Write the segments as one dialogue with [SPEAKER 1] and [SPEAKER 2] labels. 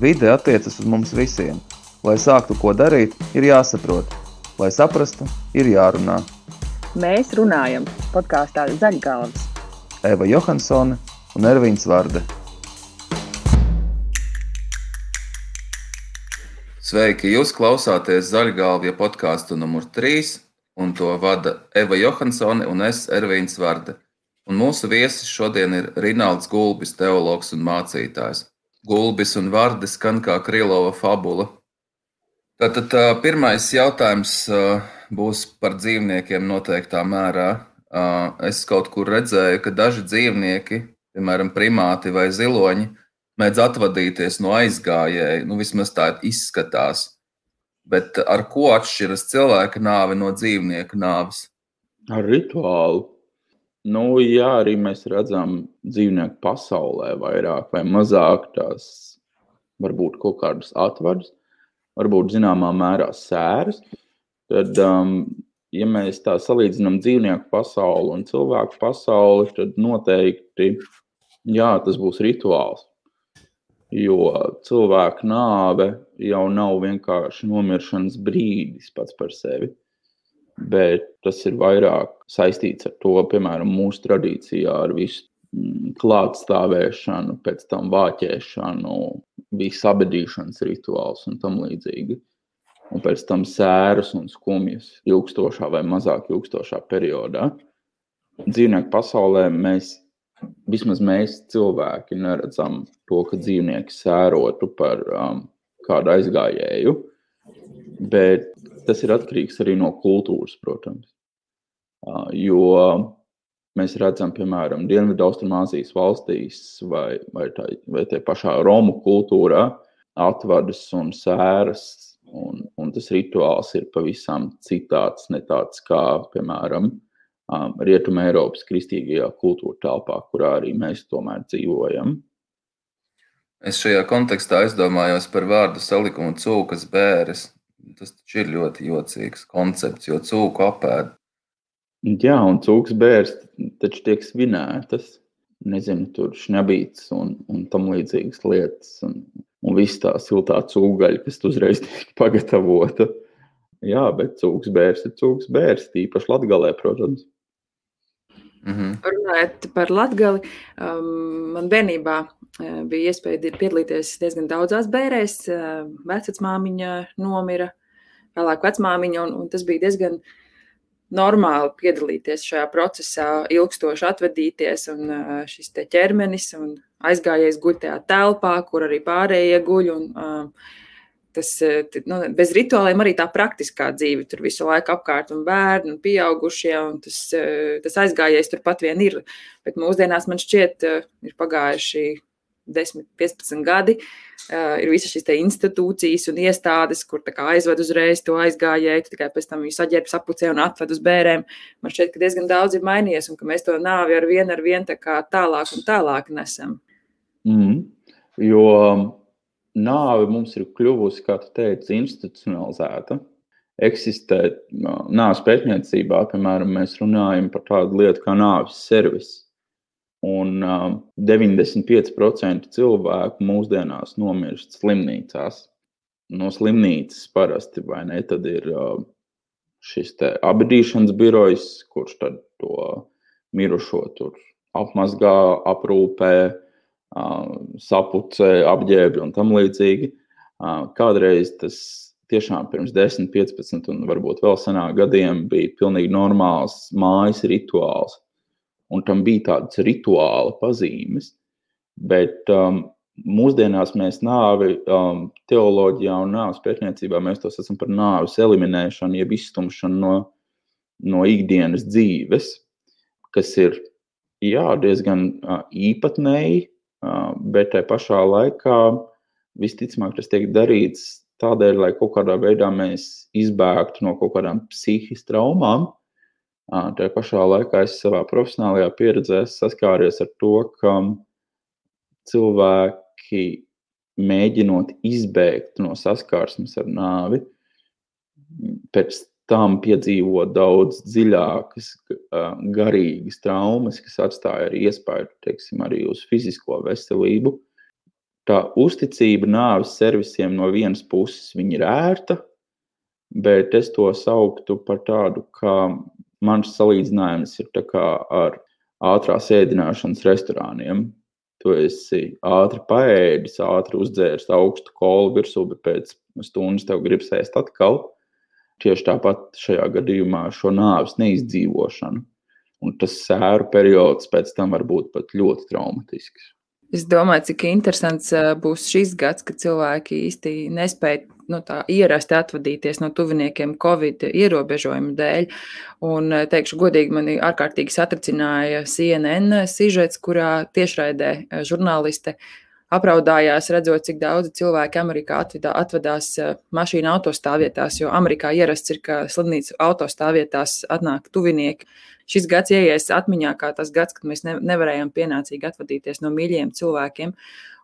[SPEAKER 1] Vide attiecas uz mums visiem. Lai sāktu ko darīt, ir jāsaprot. Lai saprastu, ir jārunā.
[SPEAKER 2] Mēs runājam podkāstā Zaļgalvas.
[SPEAKER 1] Eva Johansone un Ervīns Vārde. Sveiki! Jūs klausāties Zaļgalvja podkāstu numur 3, un to vada Eva Johansone un es Ervīns Vārde. Un mūsu viesis šodien ir Rinalds Gulbis, teologs un mācītājs. Gulbis un vārdi skan kā Krīlova fabula. Tātad pirmais jautājums būs par dzīvniekiem noteiktā mērā. Es kaut kur redzēju, ka daži dzīvnieki, piemēram, primāti vai ziloņi, mēdz atvadīties no aizgājēja. Nu, vismaz tā izskatās. Bet ar ko atšķiras cilvēka nāve no dzīvnieka nāves?
[SPEAKER 3] Ar rituālu. Nu, jā, arī mēs redzam dzīvnieku pasaulē vairāk vai mazāk tās varbūt kaut kādas atvadas, varbūt zināmā mērā sēras. Tad, um, ja mēs tā salīdzinām dzīvnieku pasauli un cilvēku pasauli, tad noteikti jā, tas būs rituāls. Jo cilvēka nāve jau nav vienkārši nomiršanas brīdis pats par sevi bet tas ir vairāk saistīts ar to, piemēram, mūsu tradīcijā ar visu mm, klātstāvēšanu, pēc tam vāķēšanu, visu abadīšanas rituāls un tam līdzīgi. Un pēc tam sērus un skumjas ilgstošā vai mazāk ilgstošā periodā. Dzīvnieku pasaulē mēs, vismaz mēs cilvēki, neredzam to, ka dzīvnieki sērotu par um, kādu aizgājēju. Bet tas ir atkarīgs arī no kultūras, protams. Jo mēs redzam, piemēram, Dienvidu-Austrumāzijas valstīs vai, vai, tā, vai tie pašā Romu kultūrā atvadas un sēras, un, un tas rituāls ir pavisam citāds, ne tāds kā, piemēram, Rietumē Eiropas kristīgajā kultūra telpā, kurā arī mēs tomēr dzīvojam.
[SPEAKER 1] Es šajā kontekstā aizdomājos par vārdu salikumu cūkas bēres. Tas taču ir ļoti jocīgs koncepts, jo cūku apēd.
[SPEAKER 3] Jā, un cūks bērns taču tiek svinētas. Nezinu, tur šņabītas un, un tam līdzīgas lietas. Un, un viss tā siltā cūgaļa, kas uzreiz tiek pagatavota. Jā, bet cūks bērns ir cūks bērns, tīpaši latgalē, protams.
[SPEAKER 2] Mm -hmm. Runājot par latgali, um, man bērnībā uh, bija iespēja piedalīties diezgan daudzās bērēs. Uh, Vecmāmiņa nomira, vēlāk vecmāmiņa, un, un tas bija diezgan normāli piedalīties šajā procesā, ilgstoši atvadīties, un šis ķermenis un aizgājies guļ tajā telpā, kur arī pārējie guļ. Un, Tas, nu, bez rituāliem arī tā praktiskā dzīve. Tur visu laiku apkārt un bērni un pieaugušie, un tas, tas aizgājies turpat vien ir. Bet mūsdienās man šķiet, ir pagājuši 10, 15 gadi, ir visas šīs institūcijas un iestādes, kur aizved uzreiz to aizgājēju, tikai pēc tam viņu saģērb sapucē un atved uz bērēm. Man šķiet, ka diezgan daudz ir mainījies un ka mēs to nāvi ar vienu ar vienu tālāk un tālāk nesam.
[SPEAKER 3] Mm, jo nāve mums ir kļuvusi, kā tu teici, institucionalizēta. Eksistē nāves pētniecībā, piemēram, mēs runājam par tādu lietu kā nāves servis Un uh, 95% cilvēku mūsdienās nomirst slimnīcās. No slimnīcas parasti vai ne, tad ir uh, šis abadīšanas birojs, kurš to mirušo tur apmazgā, aprūpē, uh, sapucē, apģērbj un tam līdzīgi. Kādreiz tas tiešām pirms 10, 15 un varbūt vēl senāk gadiem bija pilnīgi normāls mājas rituāls un tam bija tādas rituāla pazīmes. Bet um, mūsdienās mēs nāvi um, teoloģijā un nāves pētniecībā mēs tos esam par nāves eliminēšanu, jeb izstumšanu no, no ikdienas dzīves, kas ir jā, diezgan uh, īpatnēji, bet tajā pašā laikā visticamāk tas tiek darīts tādēļ, lai kaut kādā veidā mēs izbēgtu no kaut kādām psihiskām traumām, Tā pašā laikā es savā profesionālajā pieredzē saskāries ar to, ka cilvēki mēģinot izbēgt no saskarsmes ar nāvi, pēc tam piedzīvo daudz dziļākas, garīgas traumas, kas atstāja arī iespēju teiksim, arī uz fizisko veselību. tā uzticība nāves servisiem no vienas puses ir ērta, bet es to sauktu par tādu, kā mans salīdzinājums ir ar ātrās ēdināšanas restorāniem. Tu esi ātri paēdis, ātri uzdzēris augstu kolu virsū, bet pēc stundas tev gribas ēst atkal. Tieši tāpat šajā gadījumā šo nāves neizdzīvošanu. Un tas sēru periods pēc tam var būt pat ļoti traumatisks.
[SPEAKER 2] Es domāju, cik interesants būs šis gads, kad cilvēki īsti nespēja nu, ierasti atvadīties no tuviniekiem Covid ierobežojumu dēļ. Un, teikšu, godīgi, mani ārkārtīgi satricināja CNN sižets, kurā tiešraidē žurnāliste apraudājās, redzot, cik daudzi cilvēki Amerikā atvedā, atvadās mašīnu autostāvvietās, jo Amerikā ierasts ir, ka slimnīcu autostāvvietās atnāk tuvinieki šis gads ieies atmiņā kā tas gads, kad mēs nevarējām pienācīgi atvadīties no mīļiem cilvēkiem.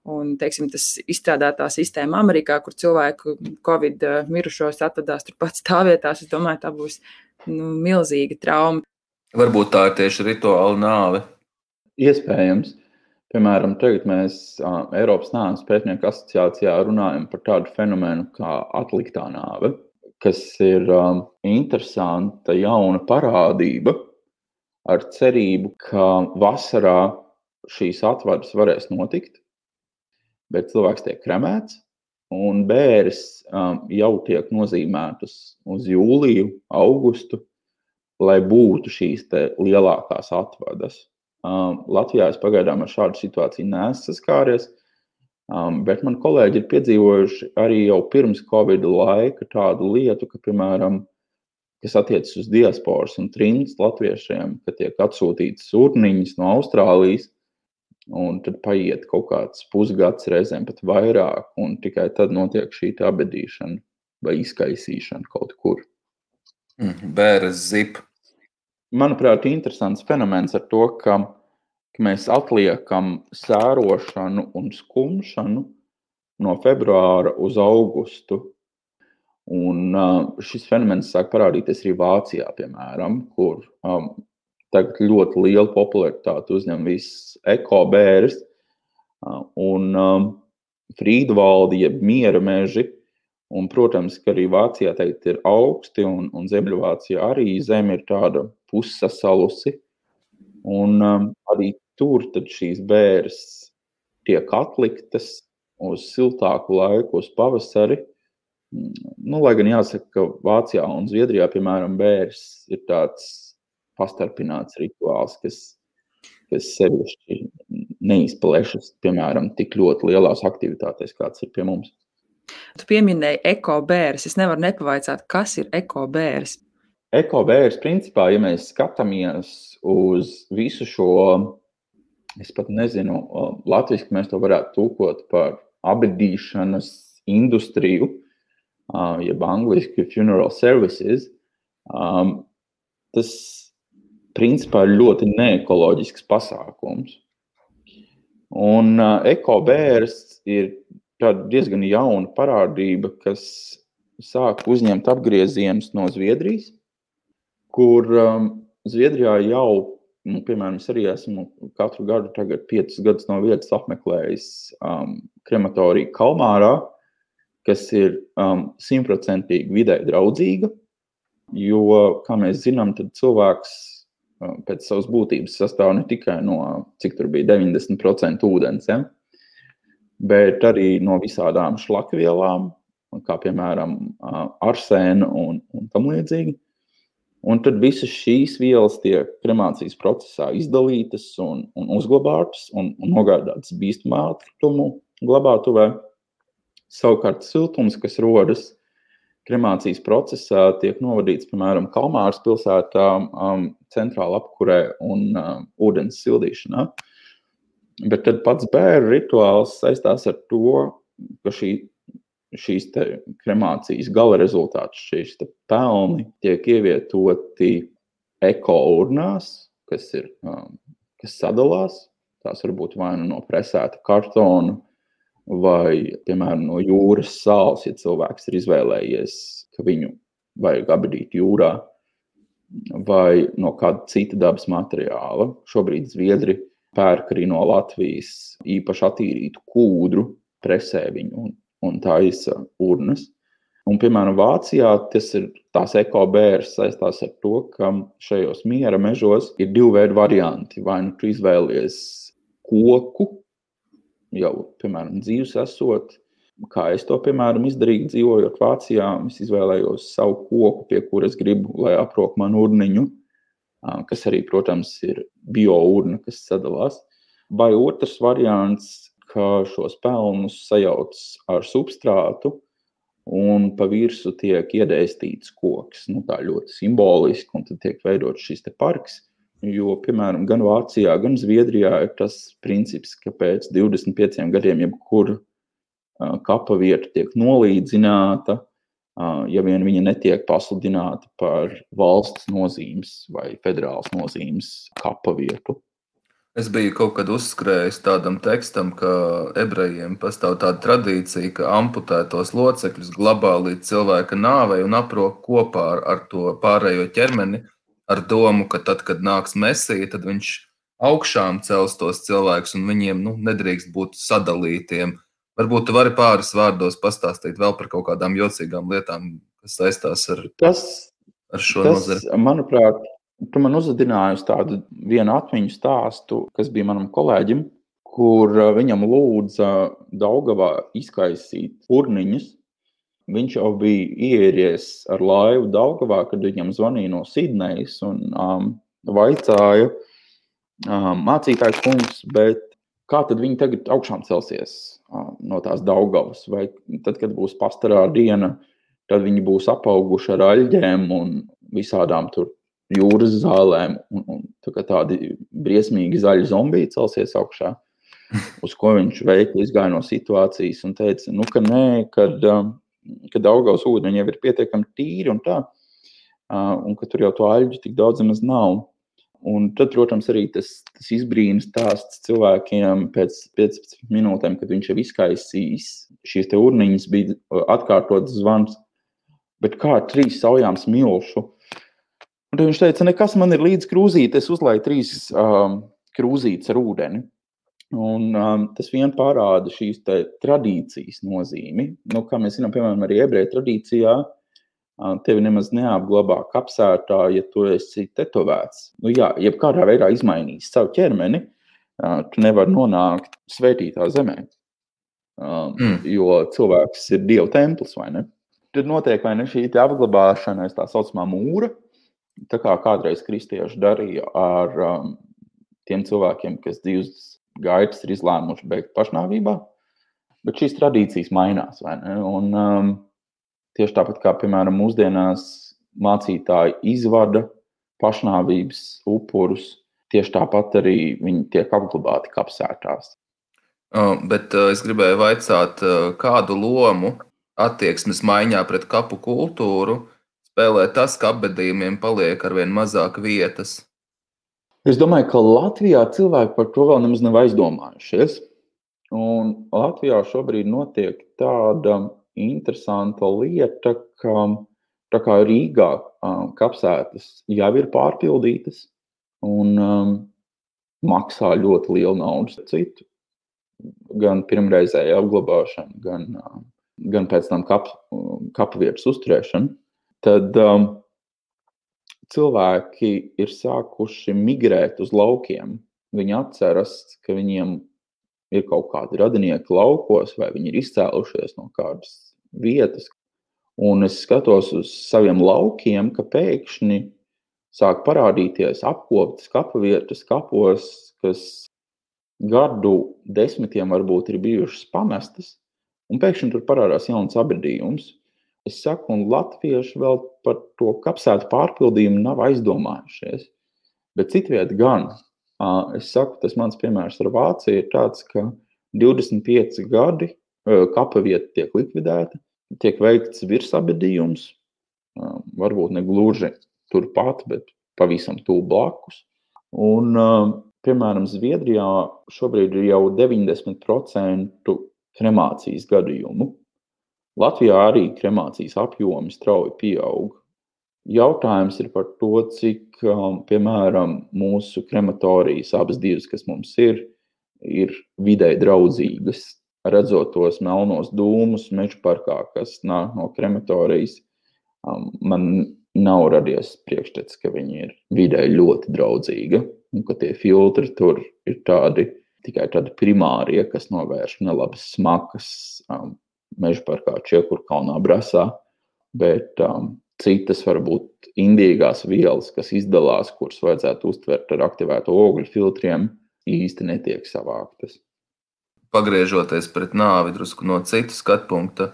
[SPEAKER 2] Un, teiksim, tas izstrādātā sistēma Amerikā, kur cilvēku Covid eh, mirušos atvadās turpat stāvvietās, es domāju, tā būs nu, milzīga trauma.
[SPEAKER 1] Varbūt tā ir tieši rituāla nāve.
[SPEAKER 3] Iespējams. Piemēram, tagad mēs Eiropas nāves pētnieku asociācijā runājam par tādu fenomenu kā atliktā nāve, kas ir interesanta jauna parādība, ar cerību, ka vasarā šīs atvadas varēs notikt, bet cilvēks tiek kremēts, un bērns um, jau tiek nozīmētas uz jūliju, augustu, lai būtu šīs lielākās atvadas. Um, Latvijā es pagaidām ar šādu situāciju neesmu saskāries, um, bet man kolēģi ir piedzīvojuši arī jau pirms Covid laika tādu lietu, ka, piemēram, kas attiecas uz diasporas un trindas latviešiem, ka tiek atsūtītas urniņas no Austrālijas, un tad paiet kaut kāds pusgads, reizēm pat vairāk, un tikai tad notiek šī abedīšana vai izkaisīšana kaut kur.
[SPEAKER 1] Mhm, bēres zip.
[SPEAKER 3] Manuprāt, interesants fenomens ar to, ka, ka mēs atliekam sērošanu un skumšanu no februāra uz augustu Un uh, šis fenomens sāk parādīties arī Vācijā, piemēram, kur um, tagad ļoti lielu popularitāti uzņem viss ekobērs uh, un um, frīdvaldi, jeb miera meži. Un, protams, ka arī Vācijā tagad ir augsti, un, un Ziemeļvācijā arī zeme ir tāda pussasalusi. Un um, arī tur šīs bēres tiek atliktas uz siltāku laiku, uz pavasari. Nu, lai gan jāsaka, ka Vācijā un Zviedrijā, piemēram, bērns ir tāds pastarpināts rituāls, kas, kas sevišķi neizplešas, piemēram, tik ļoti lielās aktivitātēs, kāds ir pie mums.
[SPEAKER 2] Tu pieminēji ekobērs. Es nevaru nepavaicāt, kas ir ekobērs.
[SPEAKER 3] Ekobērs, principā, ja mēs skatāmies uz visu šo, es pat nezinu, latviešu mēs to varētu tūkot par abadīšanas industriju, jeb angliski funeral services, um, tas principā ir ļoti neekoloģisks pasākums. Un uh, ekobērs ir diezgan jauna parādība, kas sāk uzņemt apgriezienus no Zviedrijas, kur um, Zviedrijā jau, nu, piemēram, es arī esmu katru gadu, tagad piecus gadus no vietas apmeklējis um, krematoriju Kalmārā, kas ir um, simtprocentīgi um, vidē draudzīga. Jo, kā mēs zinām, tad cilvēks um, pēc savas būtības sastāv ne tikai no cik tur bija 90% ūdens, ja, bet arī no visādām šlakvielām, kā piemēram uh, arsēna un, un tam līdzīgi. Un tad visas šīs vielas tiek kremācijas procesā izdalītas un, un uzglabātas un, un nogādātas bīstamā atkritumu glabātuvē. Savukārt siltums, kas rodas kremācijas procesā, tiek novadīts piemēram Kalmāras pilsētā, um, centrāla apkurē un um, ūdens sildīšanā. Bet tad pats bērnu rituāls saistās ar to, ka šī, šīs kremācijas gala rezultāts, šīs pelni tiek ievietoti ekournās, kas, ir, um, kas sadalās. Tās var būt vai nu no presēta kartona, vai, piemēram, no jūras sāls, ja cilvēks ir izvēlējies, ka viņu vajag abadīt jūrā, vai no kāda cita dabas materiāla. Šobrīd Zviedri pērk arī no Latvijas īpaši attīrītu kūdru presē viņu un, un taisa urnas. Un, piemēram, Vācijā ir tās ekobērs saistās ar to, ka šajos miera mežos ir divi veidi varianti. Vai nu tu izvēlies koku, jau, piemēram, dzīves esot, kā es to, piemēram, izdarīju, dzīvojot Vācijā, es izvēlējos savu koku, pie kuras gribu, lai aprok manu urniņu, kas arī, protams, ir biourna, kas sadalās. Vai otrs variants, ka šos pelnus sajauc ar substrātu, un pa virsmu tiek iedēstīts koks. Nu, tā ļoti simboliski, un tad tiek veidots šis parks. Jo, piemēram, gan Vācijā, gan Zviedrijā ir tas princips, ka pēc 25 gadiem jebkura kapa vieta tiek nolīdzināta, ja vien viņa netiek pasludināta par valsts nozīmes vai federālas nozīmes kapa vietu.
[SPEAKER 1] Es biju kaut kad uzskrējis tādam tekstam, ka ebrejiem pastāv tāda tradīcija, ka amputētos locekļus glabā līdz cilvēka nāvei un aprok kopā ar, ar to pārējo ķermeni, ar domu, ka tad, kad nāks mesija, tad viņš augšām cels tos cilvēkus un viņiem nu, nedrīkst būt sadalītiem. Varbūt tu vari pāris vārdos pastāstīt vēl par kaut kādām jocīgām lietām, kas saistās ar,
[SPEAKER 3] tas,
[SPEAKER 1] ar šo
[SPEAKER 3] tas,
[SPEAKER 1] nozari.
[SPEAKER 3] Manuprāt, Tu man uzadināji uz tādu vienu atmiņu stāstu, kas bija manam kolēģim, kur uh, viņam lūdza Daugavā izkaisīt urniņus. Viņš jau bija ieries ar laivu Daugavā, kad viņam zvanīja no Sidnejas un um, vaicāja um, mācītājs kungs, bet kā tad viņi tagad augšām celsies um, no tās Daugavas? Vai tad, kad būs pastarā diena, tad viņi būs apauguši ar aļģēm un visādām tur jūras zālēm, un, un tā tādi briesmīgi zaļi zombiji celsies augšā. Uz ko viņš veikli izgāja no situācijas un teica, nu, ka nē, kad, um, kad augās ūdeņi jau ir pietiekami tīri un tā, un ka tur jau to aļģu tik daudz maz nav. Un tad, protams, arī tas, tas izbrīns stāsts cilvēkiem pēc 15 minūtēm, kad viņš jau izkaisīs šīs urniņas, bija atkārtots zvans. Bet kā trīs saujām smilšu Un viņš teica, nekas man ir līdz krūzītē, es uzlaidu trīs um, krūzītes ar ūdeni. Un, um, tas vien parāda šīs tradīcijas nozīmi. Nu, kā mēs zinām, piemēram, arī ebreju tradīcijā, uh, tevi nemaz neapglabā kapsētā, ja tu esi tetovēts. Nu, jā, jebkādā veidā izmainījis savu ķermeni, uh, tu nevari nonākt svētītā zemē. Um, mm. Jo cilvēks ir dieva templis, vai ne? Tad notiek vai ne šī apglabāšana aiz tā saucamā mūra, tā kā kādreiz kristieši darīja ar um, tiem cilvēkiem, kas dzīves gaitas ir izlēmuši beigt pašnāvībā. Bet šīs tradīcijas mainās. Un, um, tieši tāpat kā, piemēram, mūsdienās mācītāji izvada pašnāvības upurus, tieši tāpat arī viņi tiek apglabāti kapsētās.
[SPEAKER 1] Uh, bet uh, es gribēju jautāt, uh, kādu lomu attieksmes maiņā pret kapu kultūru spēlē tas, ka apbedījumiem paliek ar vien mazāk vietas?
[SPEAKER 3] Es domāju, ka Latvijā cilvēki par to vēl nemaz nav aizdomājušies. Un Latvijā šobrīd notiek tāda interesanta lieta, ka tā kā Rīgā kapsētas jau ir pārpildītas un um, maksā ļoti lielu naudu citu. Gan pirmreizēja apglabāšana, gan, gan pēc tam kap, kapvietas uzturēšana tad um, cilvēki ir sākuši migrēt uz laukiem. Viņi atceras, ka viņiem ir kaut kādi radinieki laukos, vai viņi ir izcēlušies no kādas vietas. Un es skatos uz saviem laukiem, ka pēkšņi sāk parādīties apkoptas kapavietas kapos, kas gadu desmitiem varbūt ir bijušas pamestas, un pēkšņi tur parādās jauns apbedījums. Es saku, un latvieši vēl par to kapsētu pārpildījumu nav aizdomājušies. Bet citviet gan, es saku, tas mans piemērs ar Vāciju ir tāds, ka 25 gadi kapa vieta tiek likvidēta, tiek veikts virsabedījums, varbūt ne gluži turpat, bet pavisam tuvu blakus. Un, piemēram, Zviedrijā šobrīd ir jau 90% kremācijas gadījumu. Latvijā arī kremācijas apjomi strauji pieaug. Jautājums ir par to, cik, um, piemēram, mūsu krematorijas, abas divas, kas mums ir, ir vidē draudzīgas. redzot tos melnos dūmus meža parkā, kas nāk no krematorijas, um, man nav radies priekšstats, ka viņi ir vidē ļoti draudzīgi un ka tie filtri tur ir tādi tikai tādi primārie, kas novērš nelabas smakas um, meža parkā, Čiekurkalnā, Brasā. Bet um, citas varbūt indīgās vielas, kas izdalās, kuras vajadzētu uztvert ar aktivēto ogļu filtriem, īsti netiek savāktas.
[SPEAKER 1] Pagriežoties pret nāvi drusku no citu skatu punkta,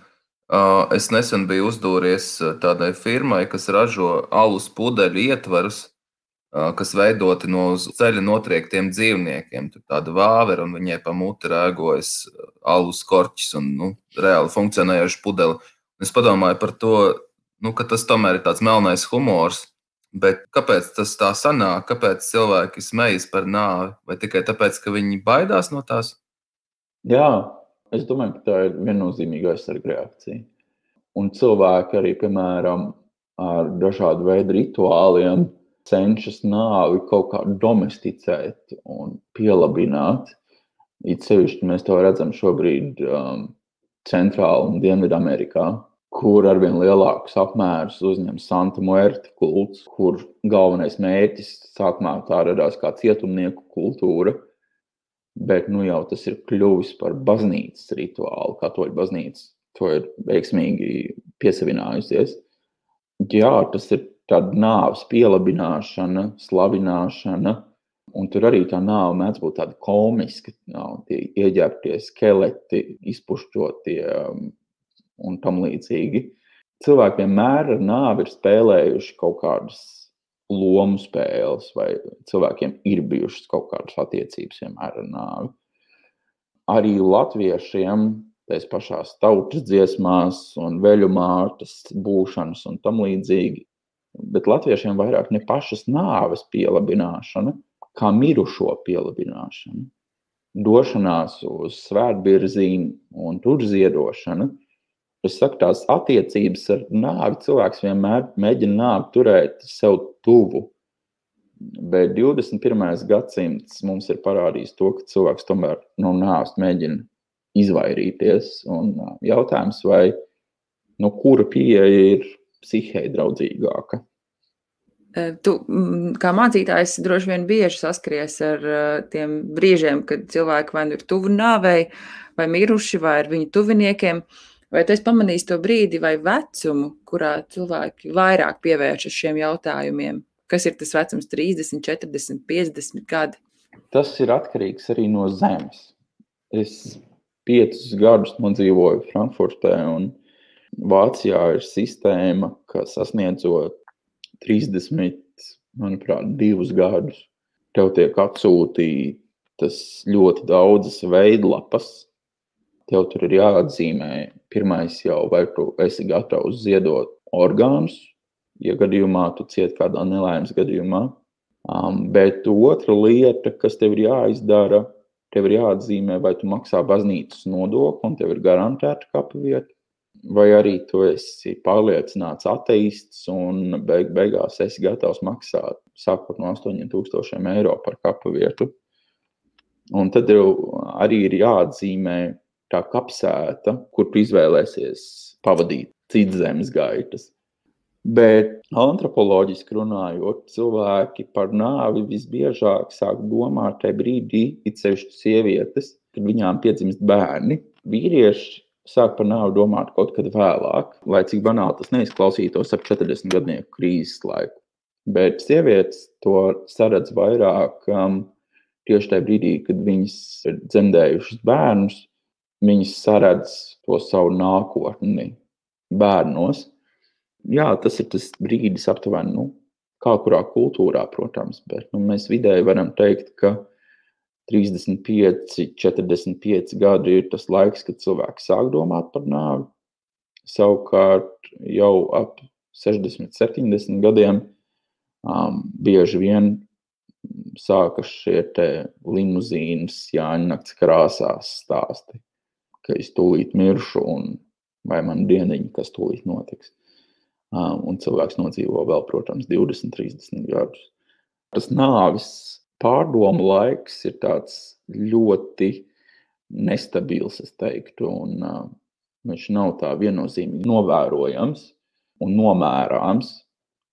[SPEAKER 1] es nesen biju uzdūries tādai firmai, kas ražo alus pudeļu ietvarus, kas veidoti no ceļa notriektiem dzīvniekiem. Tur tāda vāvera un viņai pa muti rēgojas alus korķis un nu, reāli funkcionējoša pudele. Es padomāju par to, nu, ka tas tomēr ir tāds melnais humors. Bet kāpēc tas tā sanāk? Kāpēc cilvēki smejas par nāvi? Vai tikai tāpēc, ka viņi baidās no tās?
[SPEAKER 3] Jā, es domāju, ka tā ir viennozīmīga aizsarga reakcija. Un cilvēki arī, piemēram, ar dažādu veidu rituāliem cenšas nāvi kaut kā domesticēt un pielabināt. It sevišķi mēs to redzam šobrīd um, Centrālā un Dienvidamerikā, kur arvien lielākus apmērus uzņem Santa Muerte kults, kur galvenais mērķis sākumā tā radās kā cietumnieku kultūra, bet nu jau tas ir kļuvis par baznīcas rituālu. Katoļu baznīca to ir veiksmīgi piesavinājusies. Jā, tas ir tāda nāves pielabināšana, slavināšana. Un tur arī tā nāve mēdz būt tāda komiska, jau, tie ieģērbtie skeleti, izpušķotie um, un tam līdzīgi. Cilvēki vienmēr ar nāvi ir spēlējuši kaut kādas lomu spēles, vai cilvēkiem ir bijušas kaut kādas attiecības vienmēr ar nāvi. Arī latviešiem tais pašās tautas dziesmās, un veļu mārtas būšanas un tam līdzīgi. Bet latviešiem vairāk ne pašas nāves pielabināšana, kā mirušo pielabināšana. Došanās uz svētbirzīm un tur ziedošana – Es saku, tās attiecības ar nāvi cilvēks vienmēr mēģina nāvi turēt sev tuvu. Bet 21. gadsimts mums ir parādījis to, ka cilvēks tomēr no nāves mēģina izvairīties. Un jautājums, vai no kura pieeja ir psihē draudzīgāka?
[SPEAKER 2] Tu, kā mācītājs, droši vien bieži saskaries ar tiem brīžiem, kad cilvēki vai nu ir tuvu nāvei, vai miruši, vai ar viņu tuviniekiem. Vai tu esi pamanījis to brīdi vai vecumu, kurā cilvēki vairāk pievēršas šiem jautājumiem? Kas ir tas vecums, 30, 40, 50 gadi?
[SPEAKER 3] Tas ir atkarīgs arī no zemes. Es piecus gadus nodzīvoju Frankfurtē, un Vācijā ir sistēma, ka sasniedzot 30, manuprāt, divus gadus, tev tiek atsūtītas ļoti daudzas veidlapas, tev tur ir jāatzīmē, pirmais jau, vai tu esi gatavs ziedot orgānus, ja gadījumā tu cieti kādā nelaimes gadījumā. Um, bet otra lieta, kas tev ir jāizdara, tev ir jāatzīmē, vai tu maksā baznīcas nodokli un tev ir garantēta kapa vieta, vai arī tu esi pārliecināts ateists un beig beigās esi gatavs maksāt sākot no 8000 eiro par kapa vietu. Un tad arī ir jāatzīmē, tā kapsēta, kur tu izvēlēsies pavadīt citas zemes gaitas. Bet antropoloģiski runājot, cilvēki par nāvi visbiežāk sāk domāt tajā brīdī, it sevišķi sievietes, kad viņām piedzimst bērni. Vīrieši sāk par nāvi domāt kaut kad vēlāk, lai cik banāli tas neizklausītos ap 40 gadnieku krīzes laiku. Bet sievietes to saredz vairāk um, tieši tajā brīdī, kad viņas ir dzemdējušas bērnus, viņas saredz to savu nākotni bērnos. Jā, tas ir tas brīdis, aptuveni, nu, kā kurā kultūrā, protams, bet nu, mēs vidēji varam teikt, ka 35, 45 gadi ir tas laiks, kad cilvēks sāk domāt par nāvi. Savukārt jau ap 60, 70 gadiem um, bieži vien sākas šie limuzīnas, Jāņa nakts krāsās stāsti ka es tūlīt miršu, un vai man dieniņa, kas tūlīt notiks. Un cilvēks nodzīvo vēl, protams, 20, 30 gadus. Tas nāvis pārdomu laiks ir tāds ļoti nestabils, es teiktu, un uh, viņš nav tā viennozīmīgi novērojams un nomērāms.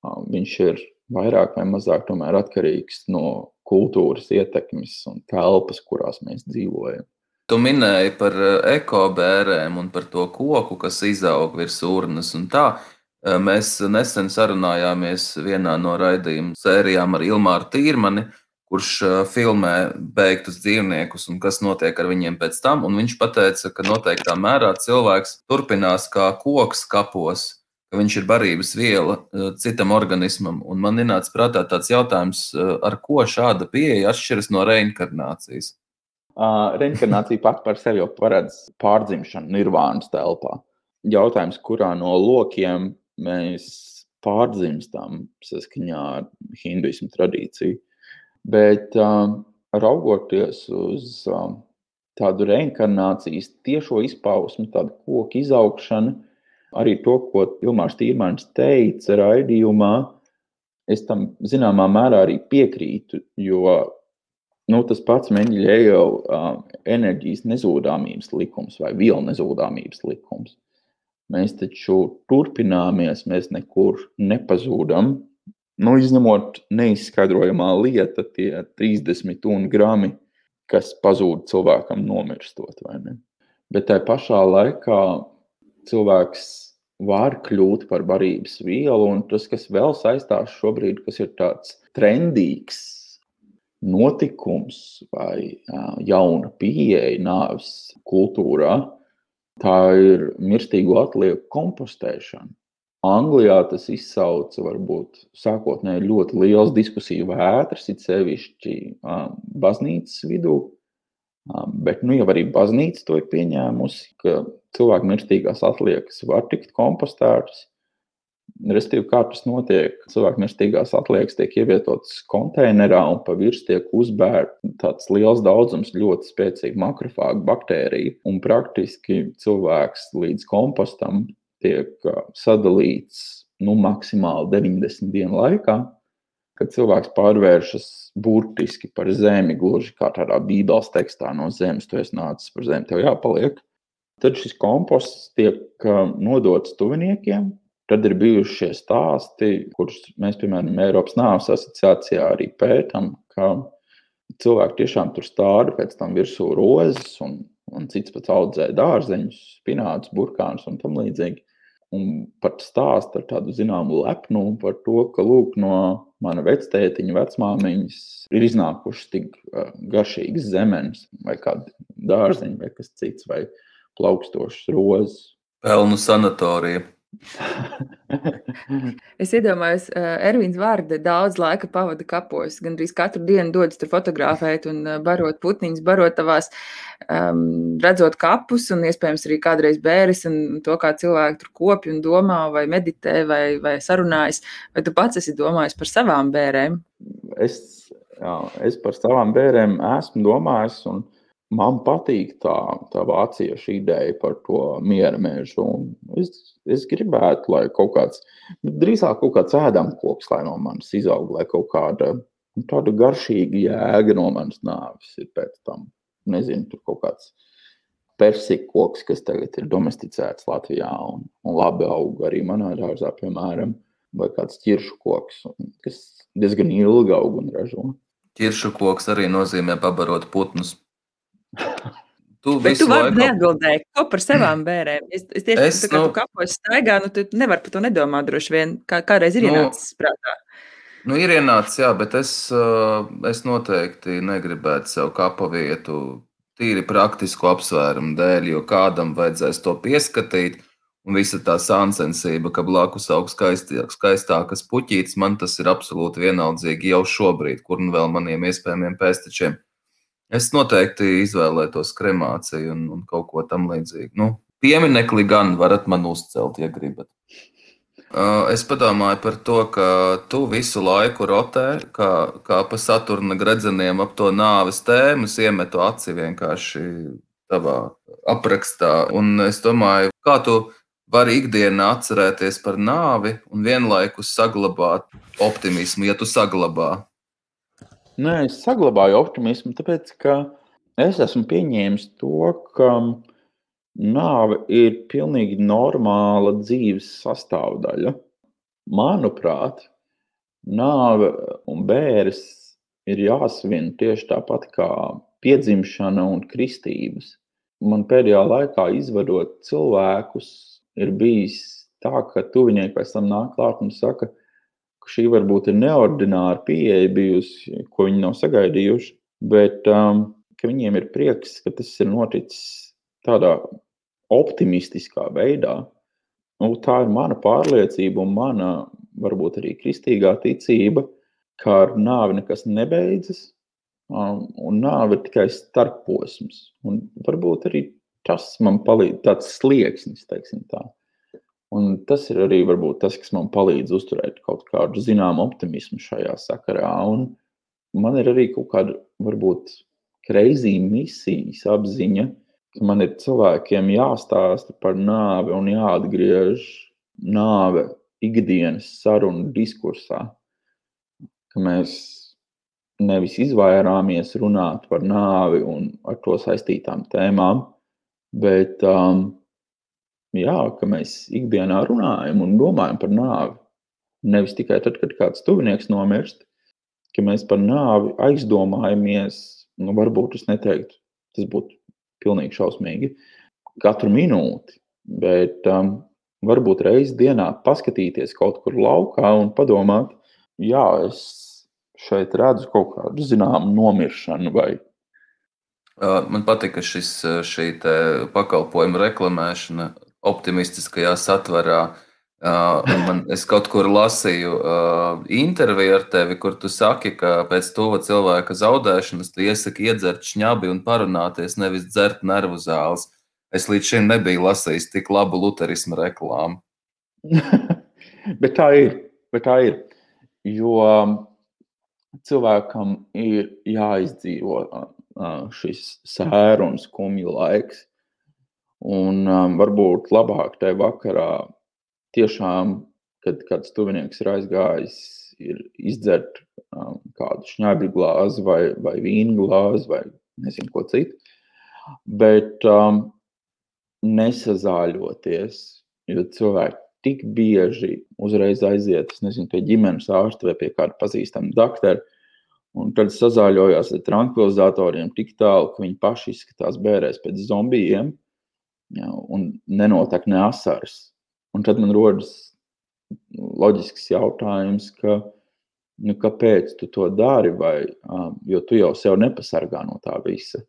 [SPEAKER 3] Uh, viņš ir vairāk vai mazāk atkarīgs no kultūras ietekmes un telpas, kurās mēs dzīvojam.
[SPEAKER 1] Tu minēji par ekobērēm un par to koku, kas izaug virs urnas un tā. Mēs nesen sarunājāmies vienā no raidījuma sērijām ar Ilmāru Tīrmani, kurš filmē beigtus dzīvniekus un kas notiek ar viņiem pēc tam. Un viņš teica, ka noteiktā mērā cilvēks turpinās kā koks kapos, ka viņš ir barības viela citam organismam. Un man ienāca prātā tāds jautājums, ar ko šāda pieeja atšķiras no reinkarnācijas.
[SPEAKER 3] Uh, reinkarnācija pat par sevi jau paredz pārdzimšanu nirvānas telpā. Jautājums, kurā no lokiem mēs pārdzimstam saskaņā ar hinduismu tradīciju. Bet uh, raugoties uz uh, tādu reinkarnācijas tiešo izpausmi, tādu koku izaugšanu, arī to, ko Ilmārs Tīrmans teica raidījumā, es tam zināmā mērā arī piekrītu, jo nu, tas pats Menģeļa uh, enerģijas nezudāmības likums vai vielu nezudāmības likums. Mēs taču turpināmies, mēs nekur nepazūdam. Nu, izņemot neizskaidrojamā lieta, tie 30 grami, kas pazūd cilvēkam nomirstot. Bet tajā pašā laikā cilvēks var kļūt par barības vielu, un tas, kas vēl saistās šobrīd, kas ir tāds trendīgs, notikums vai jauna pieeja nāves kultūrā, tā ir mirstīgo atlieku kompostēšana. Anglijā tas izsauca varbūt sākotnēji ļoti liels diskusiju vētras, it sevišķi baznīcas vidū, bet nu jau arī baznīca to ir pieņēmusi, ka cilvēku mirstīgās atliekas var tikt kompostētas. Restīvi, kā tas notiek, cilvēku mirstīgās atliekas tiek ievietotas konteinerā un pa virsmu tiek uzbērts tāds liels daudzums ļoti spēcīgu makrofāgu baktēriju. Un praktiski cilvēks līdz kompostam tiek sadalīts nu, maksimāli 90 dienu laikā, kad cilvēks pārvēršas burtiski par zemi, gluži kā tādā bībeles tekstā no zemes, tu esi nācis par zemi, tev jāpaliek. Tad šis komposts tiek nodots tuviniekiem, Tad ir bijuši šie stāsti, kurus mēs, piemēram, Eiropas Nāves asociācijā arī pētām, ka cilvēki tiešām tur stāda pēc tam virsū rozes, un, un cits pat audzē dārzeņus, spinātus, burkānus un tam līdzīgi. Un pat stāst ar tādu zināmu lepnumu par to, ka lūk, no mana vectētiņa, vecmāmiņas ir iznākušas tik garšīgas zemenes, vai kādi dārzeņi, vai kas cits, vai plaukstošas rozes.
[SPEAKER 1] Pelnu sanatorija.
[SPEAKER 2] es iedomājos, ka uh, Ervīns Vārda daudz laika pavada kapos. Gan arī katru dienu dodas tur fotografēt un uh, barot putniņus, barot tavās, um, redzot kapus un iespējams arī kādreiz bēres un to, kā cilvēki tur kopj un domā vai meditē vai, vai sarunājas. Vai tu pats esi domājis par savām bērēm?
[SPEAKER 3] Es, jā, es par savām bērēm esmu domājis. Un... Man patīk tā, tā vāciešu ideja par to miera mežu. Es, es gribētu, lai kaut kāds, drīzāk kaut kāds ēdamkoks, lai no manis izaug, lai kaut kāda nu, tāda garšīga jēga no manas nāves ir pēc tam. Nezinu, tur kaut kāds persikoks, kas tagad ir domesticēts Latvijā un, un labi aug arī manā dārzā, piemēram, vai kāds ķiršu koks, kas diezgan ilgi aug un ražo.
[SPEAKER 1] Ķiršu koks arī nozīmē pabarot putnus.
[SPEAKER 2] Tu tu vari laiku... neatbildēt, ko par savām bērniem. Es, es tieši es, tā nu, tu kapos staigā, nu tu nevari par to nedomāt droši vien. Kā, kādreiz ir nu, ienācis prātā.
[SPEAKER 1] Nu, ir ienācis, jā, bet es, es noteikti negribētu sev kapu vietu tīri praktisku apsvērumu dēļ, jo kādam vajadzēs to pieskatīt. Un visa tā sāncensība, ka blakus aug skaistākas puķītes, man tas ir absolūti vienaldzīgi jau šobrīd, kur nu vēl maniem iespējamiem pēstečiem. Es noteikti izvēlētos kremāciju un, un kaut ko tamlīdzīgu. Nu, pieminekli gan varat man uzcelt, ja gribat. Es padomāju par to, ka tu visu laiku rotē, kā, kā pa saturna gredzeniem ap to nāves tēmu, iemetu aci vienkārši tavā aprakstā. Un es domāju, kā tu vari ikdienā atcerēties par nāvi un vienlaikus saglabāt optimismu, ja tu saglabā.
[SPEAKER 3] Nē, es saglabāju optimismu, tāpēc ka es esmu pieņēmis to, ka nāve ir pilnīgi normāla dzīves sastāvdaļa. Manuprāt, nāve un bērns ir jāsvin tieši tāpat kā piedzimšana un kristības. Man pēdējā laikā izvadot cilvēkus, ir bijis tā, ka tuvinieki pēc tam nāk klāt un saka, ka šī varbūt ir neordināra pieeja bijusi, ko viņi nav sagaidījuši, bet um, viņiem ir prieks, ka tas ir noticis tādā optimistiskā veidā. Nu, tā ir mana pārliecība un mana, varbūt arī kristīgā ticība, ka ar nāvi nekas nebeidzas, un nāve ir tikai starposms. Un varbūt arī tas man palīdz, tāds slieksnis, teiksim tā. Un tas ir arī varbūt, tas, kas man palīdz uzturēt kaut kādu zināmu optimismu šajā sakarā. Un man ir arī kaut kāda, varbūt, kreizī misijas apziņa, ka man ir cilvēkiem jāstāsta par nāvi un jāatgriež nāve ikdienas sarunu diskursā. Ka mēs nevis izvairāmies runāt par nāvi un ar to saistītām tēmām, bet um, jā, ka mēs ikdienā runājam un domājam par nāvi. Nevis tikai tad, kad kāds tuvinieks nomirst, ka mēs par nāvi aizdomājamies, nu, varbūt es neteiktu, tas būtu pilnīgi šausmīgi, katru minūti, bet um, varbūt reizes dienā paskatīties kaut kur laukā un padomāt, jā, es šeit redzu kaut kādu zināmu nomiršanu. Vai...
[SPEAKER 1] Man patīk, ka šis, šī pakalpojuma reklamēšana optimistiskajā satverā. Man, es kaut kur lasīju uh, interviju ar tevi, kur tu saki, ka pēc to cilvēka zaudēšanas tu iesaki iedzert šņabi un parunāties, nevis dzert nervu zāles. Es līdz šim nebiju lasījis tik labu luterismu reklāmu.
[SPEAKER 3] bet tā ir. Bet tā ir. Jo cilvēkam ir jāizdzīvo šis sēru un skumju laiks. Un um, varbūt labāk tajā vakarā tiešām, kad kāds tuvinieks ir aizgājis, ir izdzert um, kādu šņabļu glāzi vai, vai vīnu glāzi vai nezinu ko citu. Bet um, nesazāļoties, jo cilvēki tik bieži uzreiz aiziet nezinu, pie ģimenes ārsta vai pie kāda pazīstama doktora. Un tad sazāļojās ar tranquilizatoriem tik tālu, ka viņi paši izskatās bērēs pēc zombijiem ja, un nenotiek ne asaras. Un tad man rodas loģisks jautājums, ka, nu, kāpēc tu to dari, vai, um, jo tu jau sev nepasargā no tā visa.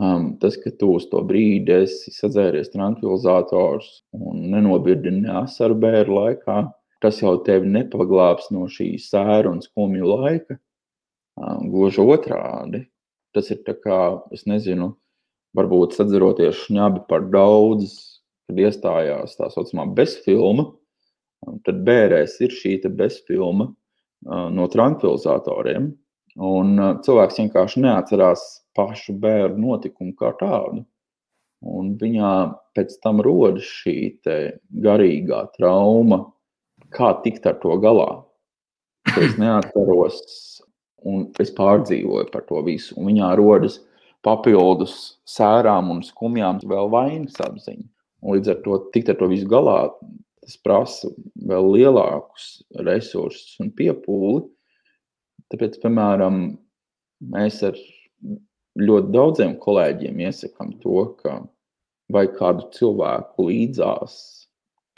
[SPEAKER 3] Um, tas, ka tu uz to brīdi esi sadzēries tranquilizators un nenobirdini asaru bērnu laikā, tas jau tevi nepaglābs no šī sēra un skumju laika. Um, gluži otrādi. Tas ir kā, es nezinu, varbūt sadzeroties šņabi par daudz, kad iestājās tā saucamā bezfilma, tad bērēs ir šī bezfilma no tranquilizatoriem. Un cilvēks vienkārši neatcerās pašu bērnu notikumu kā tādu. Un viņā pēc tam rodas šī garīgā trauma, kā tikt ar to galā. Es neatceros, un es pārdzīvoju par to visu. Un viņā rodas papildus sērām un skumjām vēl vainas apziņa. Un līdz ar to tikt ar to visu galā, tas prasa vēl lielākus resursus un piepūli. Tāpēc, piemēram, mēs ar ļoti daudziem kolēģiem iesakām to, ka vai kādu cilvēku līdzās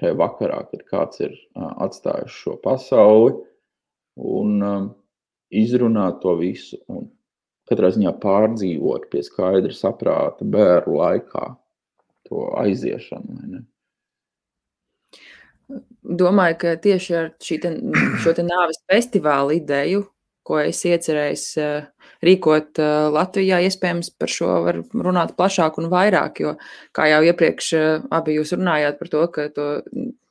[SPEAKER 3] tajā vakarā, kad kāds ir atstājis šo pasauli, un izrunāt to visu, un katrā ziņā pārdzīvot pie skaidra saprāta bērnu laikā to aiziešanu.
[SPEAKER 2] Domāju, ka tieši ar te, šo te nāves festivālu ideju ko es iecerējis eh, rīkot eh, Latvijā. Iespējams, par šo var runāt plašāk un vairāk, jo, kā jau iepriekš eh, abi jūs runājāt par to, ka to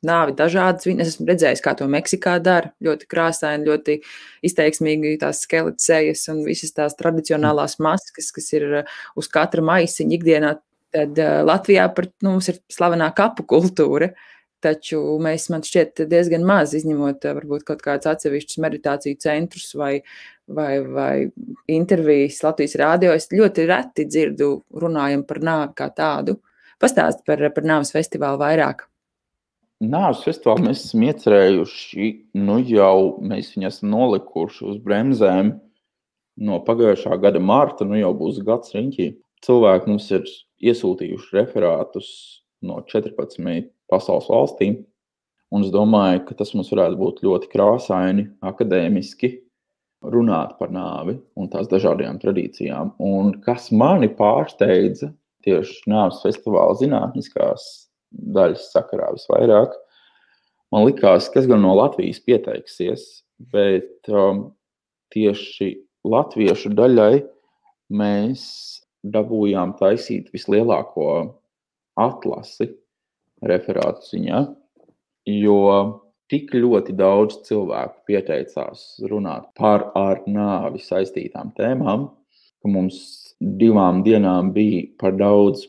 [SPEAKER 2] nāvi dažādas. Es esmu redzējis, kā to Meksikā dara. Ļoti krāsaini, ļoti izteiksmīgi tās skeleta sejas un visas tās tradicionālās maskas, kas ir uz katra maisiņa ikdienā. Tad Latvijā par, nu, mums ir slavenā kapu kultūra. Taču mēs, man šķiet, diezgan maz izņemot varbūt kaut kādus atsevišķus meditāciju centrus vai, vai, vai intervijas Latvijas rādio. Es ļoti reti dzirdu runājam par nāvi kā tādu. Pastāst par, par nāves festivālu vairāk.
[SPEAKER 3] Nāves festivālu mēs esam iecerējuši, nu jau mēs viņu esam nolikuši uz bremzēm no pagājušā gada marta, nu jau būs gads riņķī. Cilvēki mums ir iesūtījuši referātus no 14 pasaules valstīm. Un es domāju, ka tas mums varētu būt ļoti krāsaini, akadēmiski runāt par nāvi un tās dažādajām tradīcijām. Un kas mani pārsteidza tieši nāves festivāla zinātniskās daļas sakarā visvairāk, man likās, kas gan no Latvijas pieteiksies, bet um, tieši latviešu daļai mēs dabūjām taisīt vislielāko atlasi referātu ziņā, jo tik ļoti daudz cilvēku pieteicās runāt par ar nāvi saistītām tēmām, ka mums divām dienām bija par daudz,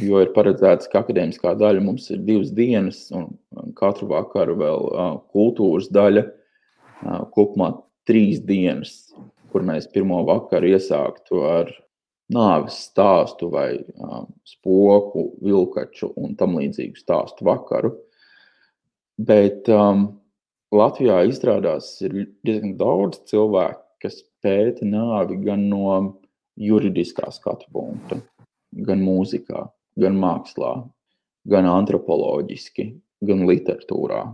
[SPEAKER 3] jo ir paredzēts, ka akadēmiskā daļa mums ir divas dienas, un katru vakaru vēl kultūras daļa kopumā trīs dienas, kur mēs pirmo vakaru iesāktu ar nāves stāstu vai um, spoku, vilkaču un tam līdzīgu stāstu vakaru. Bet um, Latvijā izrādās ir diezgan daudz cilvēku, kas pēta nāvi gan no juridiskā skatu punkta, gan mūzikā, gan mākslā, gan antropoloģiski, gan literatūrā,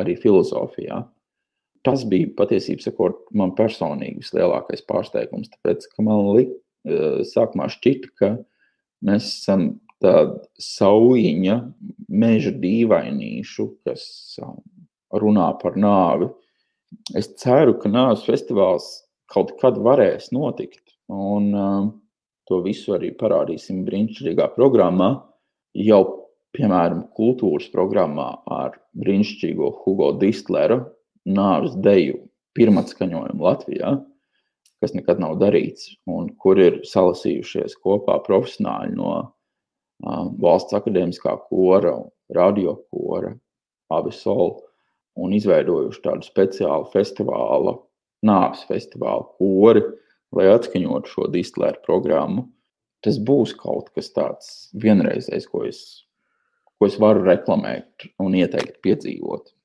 [SPEAKER 3] arī filozofijā. Tas bija patiesībā man personīgi vislielākais pārsteigums, tāpēc ka man likās, sākumā šķita, ka mēs esam tāda saujiņa, meža dīvainīšu, kas um, runā par nāvi. Es ceru, ka nāves festivāls kaut kad varēs notikt, un um, to visu arī parādīsim brīnišķīgā programmā. Jau, piemēram, kultūras programmā ar brīnišķīgo Hugo Distlera nāves deju pirmatskaņojumu Latvijā kas nekad nav darīts, un kur ir salasījušies kopā profesionāļi no uh, valsts akadēmiskā kora, radio kora, abi soli, un izveidojuši tādu speciālu festivālu, nāves festivālu kori, lai atskaņotu šo distlēru programmu. Tas būs kaut kas tāds vienreizējs, ko es, ko es varu reklamēt un ieteikt piedzīvot.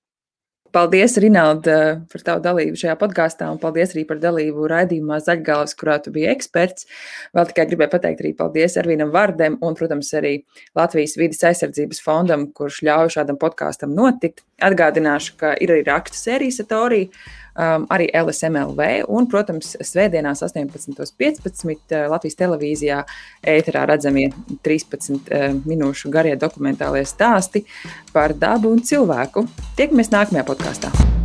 [SPEAKER 2] Paldies, Rinalda, par tavu dalību šajā podkāstā, un paldies arī par dalību raidījumā Zaļgālis, kurā tu biji eksperts. Vēl tikai gribēju pateikt arī paldies Arvīnam Vardem un, protams, arī Latvijas vidas aizsardzības fondam, kurš ļauj šādam podkāstam notikt. Atgādināšu, ka ir arī rakstu sērijas Satorija um, arī LSMLV. Un, protams, svētdienās 18.15. Uh, Latvijas televīzijā ēterā redzamie 13 uh, minūšu garie dokumentālie stāsti par dabu un cilvēku. Tiekamies nākamajā podkāstā.